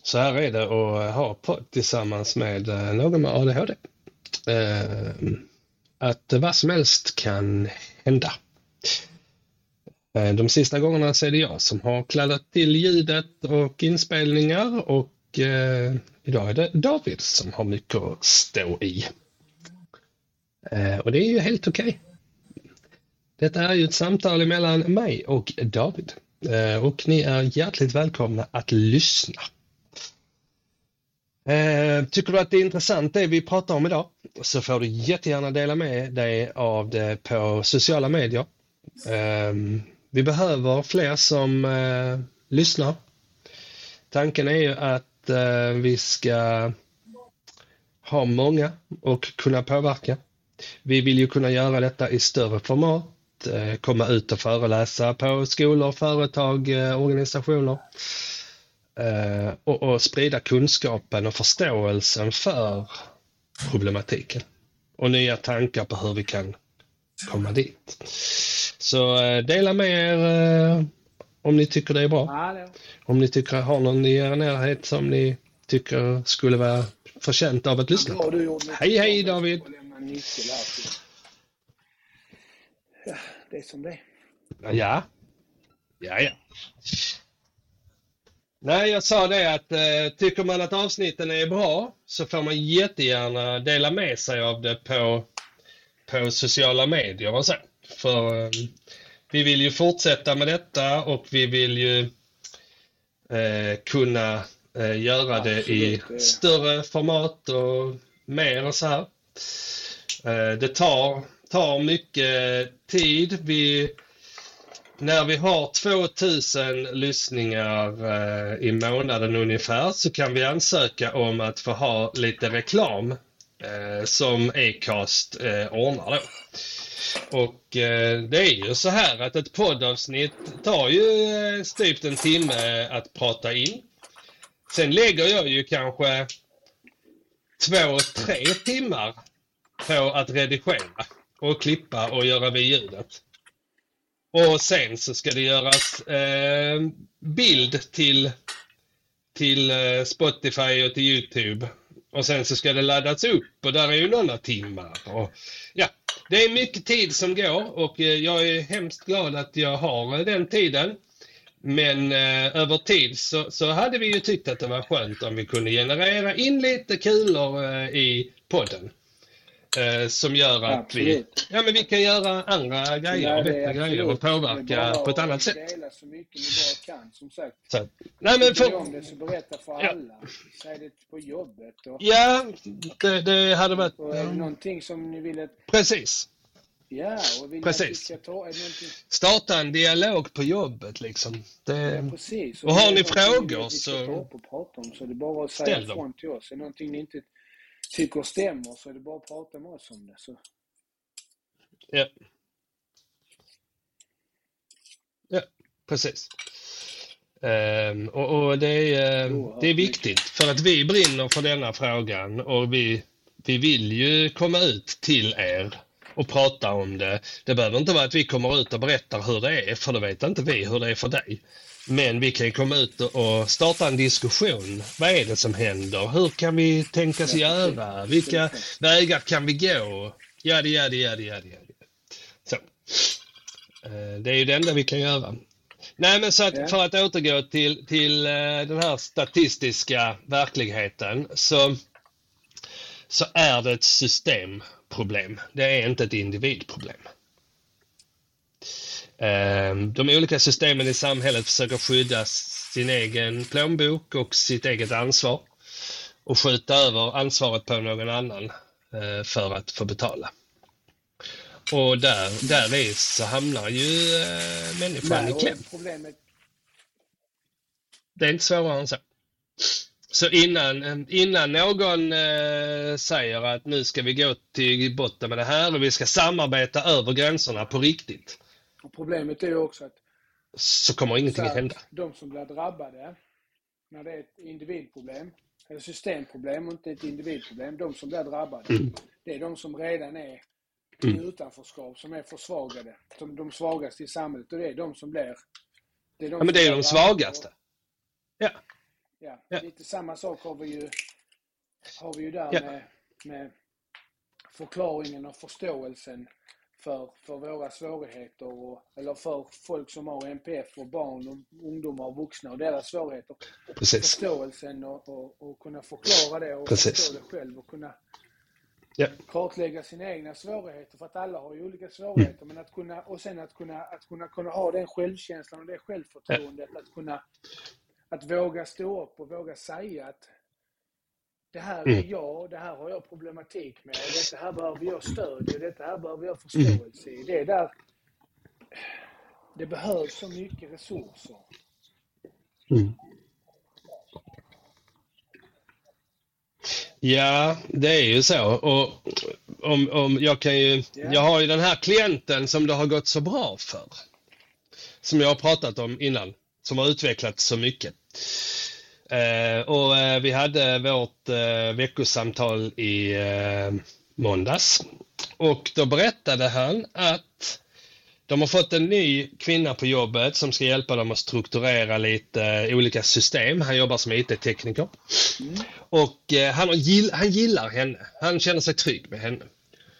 Så här är det att ha podd tillsammans med eh, någon med ADHD. Eh, Att vad som helst kan hända. Eh, De sista gångerna så är det jag som har kladdat till ljudet och inspelningar och eh, idag är det David som har mycket att stå i. Eh, och det är ju helt okej. Detta är ju ett samtal mellan mig och David eh, och ni är hjärtligt välkomna att lyssna. Eh, tycker du att det är intressant det vi pratar om idag så får du jättegärna dela med dig av det på sociala medier. Eh, vi behöver fler som eh, lyssnar. Tanken är ju att eh, vi ska ha många och kunna påverka. Vi vill ju kunna göra detta i större format, eh, komma ut och föreläsa på skolor, företag, eh, organisationer eh, och, och sprida kunskapen och förståelsen för problematiken och nya tankar på hur vi kan komma dit. Så eh, dela med er eh, om ni tycker det är bra. Om ni tycker har någon i er närhet som ni tycker skulle vara förtjänt av att lyssna på. Hej, hej, David. Ja, det är som det. Ja. Ja, ja. Nej, jag sa det att eh, tycker man att avsnitten är bra så får man jättegärna dela med sig av det på, på sociala medier och så. För eh, vi vill ju fortsätta med detta och vi vill ju eh, kunna eh, göra det i Absolut, det- större format och mer och så här. Eh, det tar, tar mycket tid. Vi, när vi har 2000 lyssningar eh, i månaden ungefär så kan vi ansöka om att få ha lite reklam eh, som Acast eh, ordnar då. Och eh, det är ju så här att ett poddavsnitt tar ju eh, styvt en timme att prata in. Sen lägger jag ju kanske två, tre timmar på att redigera och klippa och göra vid ljudet. Och sen så ska det göras eh, bild till, till eh, Spotify och till Youtube. Och sen så ska det laddas upp och där är ju några timmar. Och, ja, det är mycket tid som går och eh, jag är hemskt glad att jag har eh, den tiden. Men eh, över tid så, så hade vi ju tyckt att det var skönt om vi kunde generera in lite kulor eh, i podden. Eh, som gör att vi, Absolut. ja, men vi kan göra andra grejer, Nej, bättre är grejer och är påverka på ett annat sätt. Dela så mycket ni bara kan, som sagt. Så, nej, men ni om för, det så berätta för Ja. alla. Säg det på jobbet. Och, ja, det, det hade varit... och är det någonting som ni vill att... Precis. Ja, och vill Precis. vi ta... Är någonting... Starta en dialog på jobbet liksom. Det, Precis. Och har är det ni frågor vi så- och prata om så är det bara att säga ifrån till oss. Är någonting ni inte tycker stämmer så är det bara att prata med oss om det. Så. ja. Ja, precis. Ehm, och, och det, är, eh, Oerhört det är viktigt för att vi brinner för denna frågan och vi, vi vill ju komma ut till er och prata om det. Det behöver inte vara att vi kommer ut och berättar hur det är, för då vet inte vi hur det är för dig. Men vi kan komma ut och starta en diskussion. Vad är det som händer? Hur kan vi tänkas Ja, göra? Vilka vägar kan vi gå? Jadi, jadi, jadi, jadi, jadi. Så. Eh, Det är ju det enda vi kan göra. Nej, men så att Ja. för att återgå till, till eh, den här statistiska verkligheten så, så är det ett systemproblem. Det är inte ett individproblem. Eh, De olika systemen i samhället försöker skydda sin egen plånbok och sitt eget ansvar och skjuta över ansvaret på någon annan eh, för att få betala. Och där, där är, så hamnar ju eh, människan Nej, i kläm. Problemet, Det är inte svårare än så. Så innan, innan någon eh, säger att nu ska vi gå till botten med det här och vi ska samarbeta över gränserna på riktigt, och problemet är ju också att så kommer ingenting så att hända. de som blir drabbade, när det är ett individproblem, eller systemproblem och inte ett individproblem, de som blir drabbade, Mm. det är de som redan är i utanförskap, som är försvagade, som de svagaste i samhället och det är de som blir... Det är de Ja, men det är de svagaste. Ja, Ja, Ja. lite samma sak har vi ju, har vi ju där Ja. med, med förklaringen och förståelsen för, för våra svårigheter, och, eller för folk som har NPF och barn, och ungdomar och vuxna och deras svårigheter. precis. Förståelsen och, och, och kunna förklara det och Precis. förstå det själv och kunna Ja, kartlägga sina egna svårigheter, för att alla har ju olika svårigheter, Mm. men att kunna, och sen att kunna, att kunna, kunna ha den självkänslan och det självförtroendet, att kunna, att våga stå upp och våga säga att det här är Mm. jag, det här har jag problematik med, detta här behöver jag stöd och detta här behöver jag Mm. förståelse i. Det är där det behövs så mycket resurser. Mm. Ja, det är ju så. Och om, om jag, kan ju, Ja. jag har ju den här klienten som det har gått så bra för. Som jag har pratat om innan. Som har utvecklats så mycket. Eh, och eh, vi hade vårt eh, veckosamtal i måndags. Och då berättade han att De har fått en ny kvinna på jobbet som ska hjälpa dem att strukturera lite olika system. Han jobbar som IT-tekniker. Mm. Och eh, han, gill, han gillar henne. Han känner sig trygg med henne.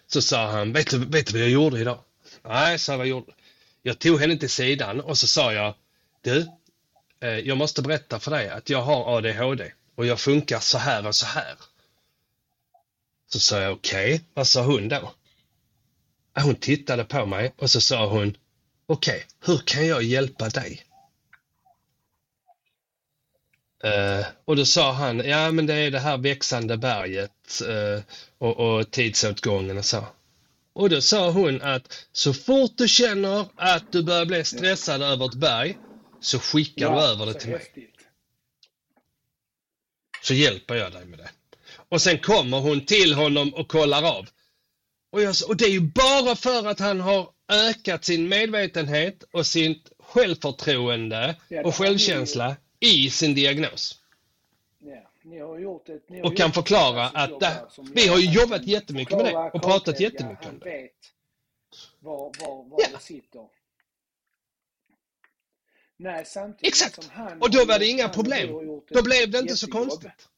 Så sa han, vet du, vet du vad jag gjorde idag? Nej, sa jag, vad jag gjorde? Jag tog henne till sidan och så sa jag, du, Eh, jag måste berätta för dig att jag har ADHD och jag funkar så här och så här. Så sa jag, okej, okay. vad sa hon då? Hon tittade på mig och så sa hon, okej, okay, hur kan jag hjälpa dig? Uh, och då sa han, ja men det är det här växande berget uh, och, och tidsåtgången och så. Och då sa hon att så fort du känner att du börjar bli stressad över ett berg så skickar ja, du över det till häftigt. mig. Så hjälper jag dig med det. Och sen kommer hon till honom och kollar av. Och, jag, och det är ju bara för att han har ökat sin medvetenhet och sitt självförtroende och självkänsla i sin diagnos. Ett, och kan förklara att det, vi har ju jobbat jättemycket med det och pratat jättemycket om det. Var, var, var ja. det sitter. Nej, samtidigt Exakt! och då var det inga problem. Då blev det inte så konstigt.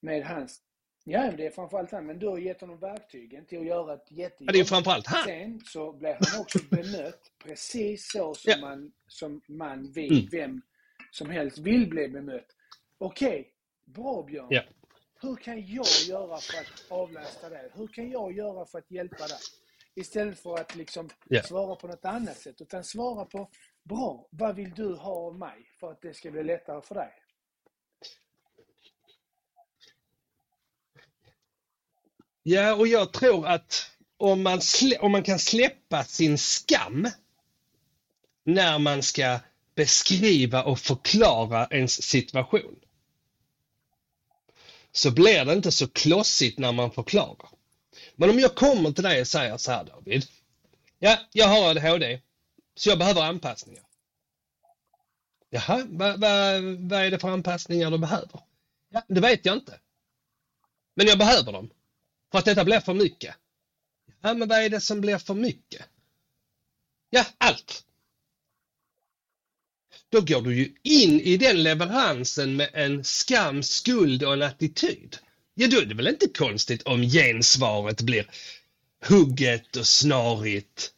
Med hans Ja, det är framförallt han. Men du har gett honom verktygen till att göra ett jättejobb. Ja, det är framförallt han. Sen så blir han också bemött precis så som, ja. man, som man vill, mm. vem som helst vill bli bemött. Okej, okay, bra Björn. Ja. Hur kan jag göra för att avlasta dig? Hur kan jag göra för att hjälpa dig? Istället för att liksom ja. svara på något annat sätt. Utan svara på, bra, vad vill du ha av mig för att det ska bli lättare för dig? Ja, och jag tror att om man, om man kan släppa sin skam när man ska beskriva och förklara ens situation så blir det inte så klossigt när man förklarar. Men om jag kommer till dig och säger så här David. Ja, jag har ADHD, så jag behöver anpassningar. Jaha, vad va, va är det för anpassningar du behöver? Ja, det vet jag inte. Men jag behöver dem. För att detta blir för mycket. Ja, men vad är det som blir för mycket? Ja, allt. Då går du ju in i den leveransen med en skam, skuld och en attityd. Ja, då är det väl inte konstigt om gensvaret blir hugget och snarigt.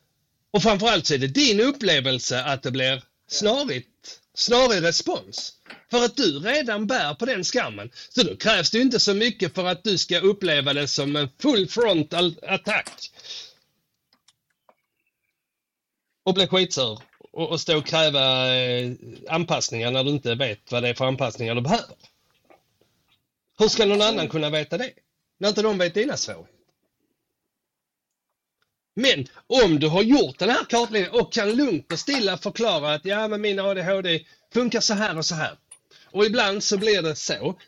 Och framförallt så är det din upplevelse att det blir snarigt, snarig respons. För att du redan bär på den skammen. Så då krävs det inte så mycket för att du ska uppleva det som en full frontal attack. Och bli skitsur. Och, och stå och kräva eh, anpassningar när du inte vet vad det är för anpassningar du behöver. Hur ska någon annan kunna veta det? När inte de vet dina svårigheter. Men om du har gjort den här kartläggningen och kan lugnt och stilla förklara att ja, men min ADHD funkar så här och så här. Och ibland så blir det så.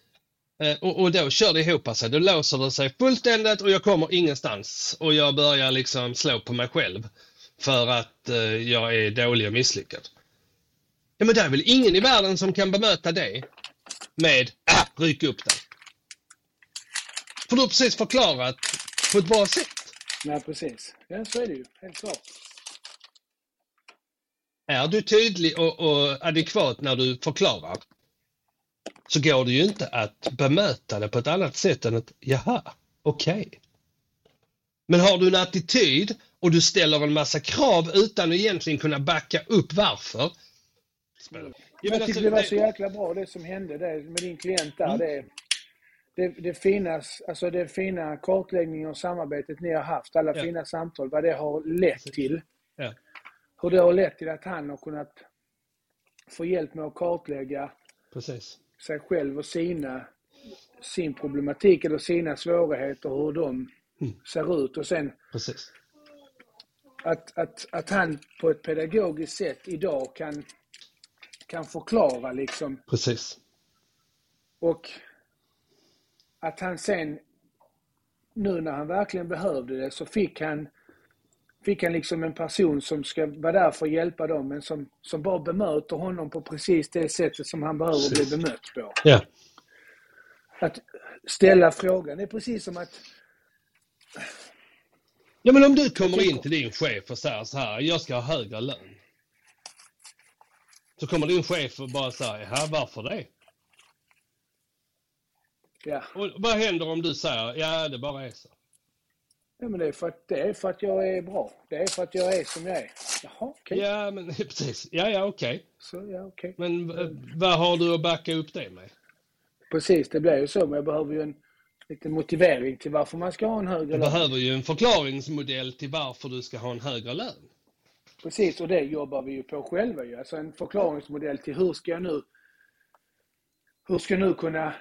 Eh, och, och då kör det ihop sig. Då låser det sig fullständigt och jag kommer ingenstans. Och jag börjar liksom slå på mig själv. För att eh, jag är dålig och misslyckad. Ja men det är väl ingen i världen som kan bemöta det med ah, ryck upp dig. För du har precis förklarat på ett bra sätt. Nej, precis. Ja, så är det ju. Helt klart. Är du tydlig och, och adekvat när du förklarar så går det ju inte att bemöta det på ett annat sätt än att jaha, okej. Okay. Men har du en attityd och du ställer en massa krav utan att egentligen kunna backa upp varför. Jag, jag tycker det var så jäkla bra det som hände där med din klient där. Mm. Det, det, det, fina, alltså det fina kartläggningen och samarbetet ni har haft, alla ja. fina samtal, vad det har lett till. Ja. Hur det har lett till att han har kunnat få hjälp med att kartlägga Precis. sig själv och sina, sin problematik eller sina svårigheter, hur de mm. ser ut. Och sen Precis. Att, att, att han på ett pedagogiskt sätt idag kan, kan förklara liksom. Precis. Och att han sen, nu när han verkligen behövde det, så fick han, fick han liksom en person som ska vara där för att hjälpa dem, men som, som bara bemöter honom på precis det sättet som han behöver bli bemött på. Ja. Att ställa frågan, det är precis som att Ja, men om du kommer in till din chef och säger så här, jag ska ha högre lön. Så kommer din chef och bara säger, ja varför det? Ja. Och vad händer om du säger, ja det bara är så? ja, men det är, för att, det är för att jag är bra. Det är för att jag är som jag är. Jaha, okej. Ja, men precis. Ja, ja, okej. Så, ja, okej. Men vad har du att backa upp det med? Precis, det blir ju så. Men jag behöver ju en liten motivering till varför man ska ha en högre Du lön. behöver ju en förklaringsmodell till varför du ska ha en högre lön. Precis, och det jobbar vi ju på själva ju. Alltså en förklaringsmodell till hur ska jag nu hur ska jag nu kunna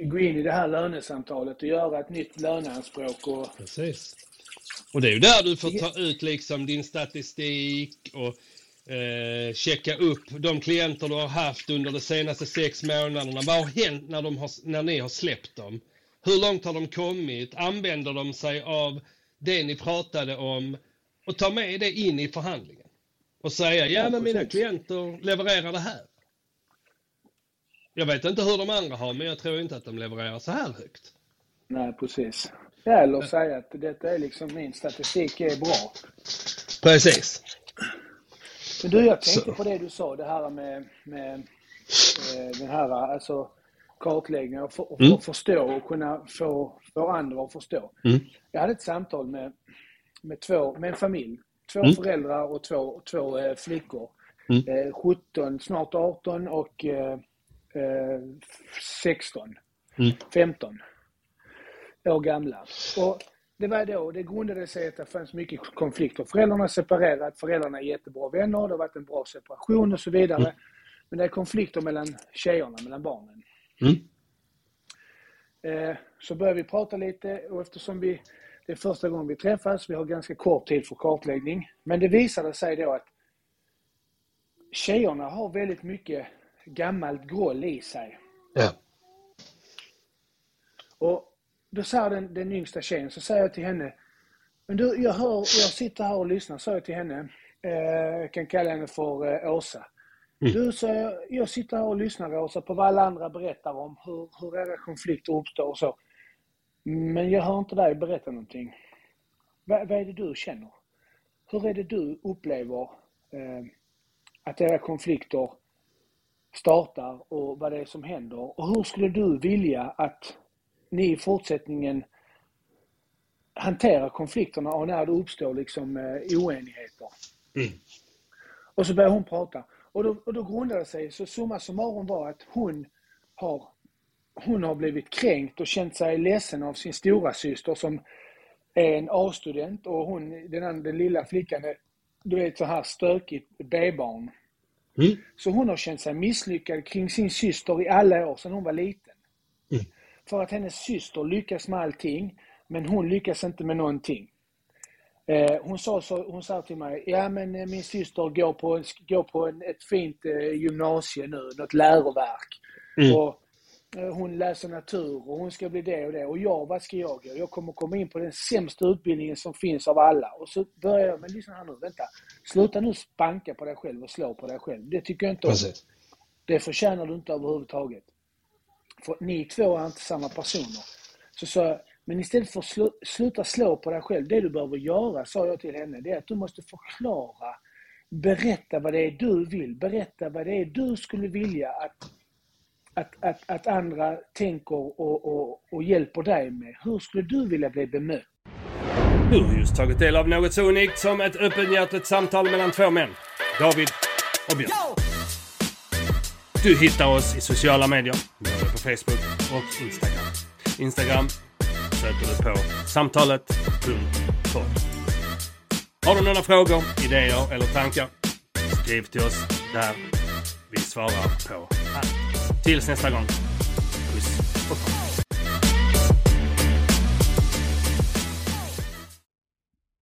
gå in i det här lönesamtalet och göra ett nytt löneanspråk och Precis. Och det är ju där du får ta ut liksom din statistik och eh, checka upp de klienter du har haft under de senaste sex månaderna. Vad har hänt när, de har, när ni har släppt dem? Hur långt har de kommit? Använder de sig av det ni pratade om? Och ta med det in i förhandlingen. Och säga, ja men mina klienter levererar det här. Jag vet inte hur de andra har, men jag tror inte att de levererar så här högt. Nej, precis. Eller säga att detta är liksom min statistik är bra. Precis. Men du, jag tänkte Så. på det du sa, det här med, med eh, den här alltså, kartläggningen och, för, och Mm. förstå och kunna få, få andra att förstå. Mm. Jag hade ett samtal med, med, två, med en familj. Två Mm. föräldrar och två, två eh, flickor. Mm. Eh, 17, snart 18 och eh, eh, 16. Mm. 15 år gamla. Och det var då, det grundade sig att det fanns mycket konflikter. Föräldrarna separerat, föräldrarna är jättebra vänner, det har varit en bra separation och så vidare. Mm. Men det är konflikter mellan tjejerna, mellan barnen. Mm. Eh, så började vi prata lite och eftersom vi, det är första gången vi träffas, vi har ganska kort tid för kartläggning. Men det visade sig då att tjejerna har väldigt mycket gammalt groll i sig. Ja. Och då säger den, den yngsta tjejen, så säger jag till henne, men du, jag hör, jag sitter här och lyssnar, sa jag till henne, eh, jag kan kalla henne för eh, Åsa. Mm. Du, så jag, jag sitter här och lyssnar Åsa på vad alla andra berättar om, hur, hur era konflikter uppstår och så. Men jag hör inte dig berätta någonting. Va, vad är det du känner? Hur är det du upplever eh, att era konflikter startar och vad det är som händer? Och hur skulle du vilja att ni i fortsättningen hanterar konflikterna och när det uppstår liksom eh, oenigheter? Mm. Och så börjar hon prata. Och då, och då grundade det sig, så summa summarum var att hon har, hon har blivit kränkt och känt sig ledsen av sin stora syster som är en A-student och hon, den, andra, den lilla flickan är, du vet så här stökigt B-barn. Mm. Så hon har känt sig misslyckad kring sin syster i alla år sedan hon var liten. Mm. För att hennes syster lyckas med allting, men hon lyckas inte med någonting. Eh, hon, sa så, hon sa till mig, ja men eh, min syster går på, går på en, ett fint eh, gymnasie nu, något läroverk. Mm. Och, hon läser natur och hon ska bli det och det. Och jag, vad ska jag göra? Jag kommer komma in på den sämsta utbildningen som finns av alla. Och så börjar jag, men lyssna här nu, vänta. Sluta nu spanka på dig själv och slå på dig själv. Det tycker jag inte om. Precis. Det förtjänar du inte överhuvudtaget. För ni två är inte samma personer. Så sa jag, men istället för att slu, sluta slå på dig själv, det du behöver göra, sa jag till henne, det är att du måste förklara, berätta vad det är du vill, berätta vad det är du skulle vilja att, att, att, att andra tänker och, och, och hjälper dig med. Hur skulle du vilja bli bemött? Du har just tagit del av något så unikt som ett öppenhjärtigt samtal mellan två män. David och Björn. Du hittar oss i sociala medier, både på Facebook och Instagram. Instagram söker du på samtalet.com. Har du några frågor, idéer eller tankar? Skriv till oss där. Vi svarar på allt. Tills nästa gång.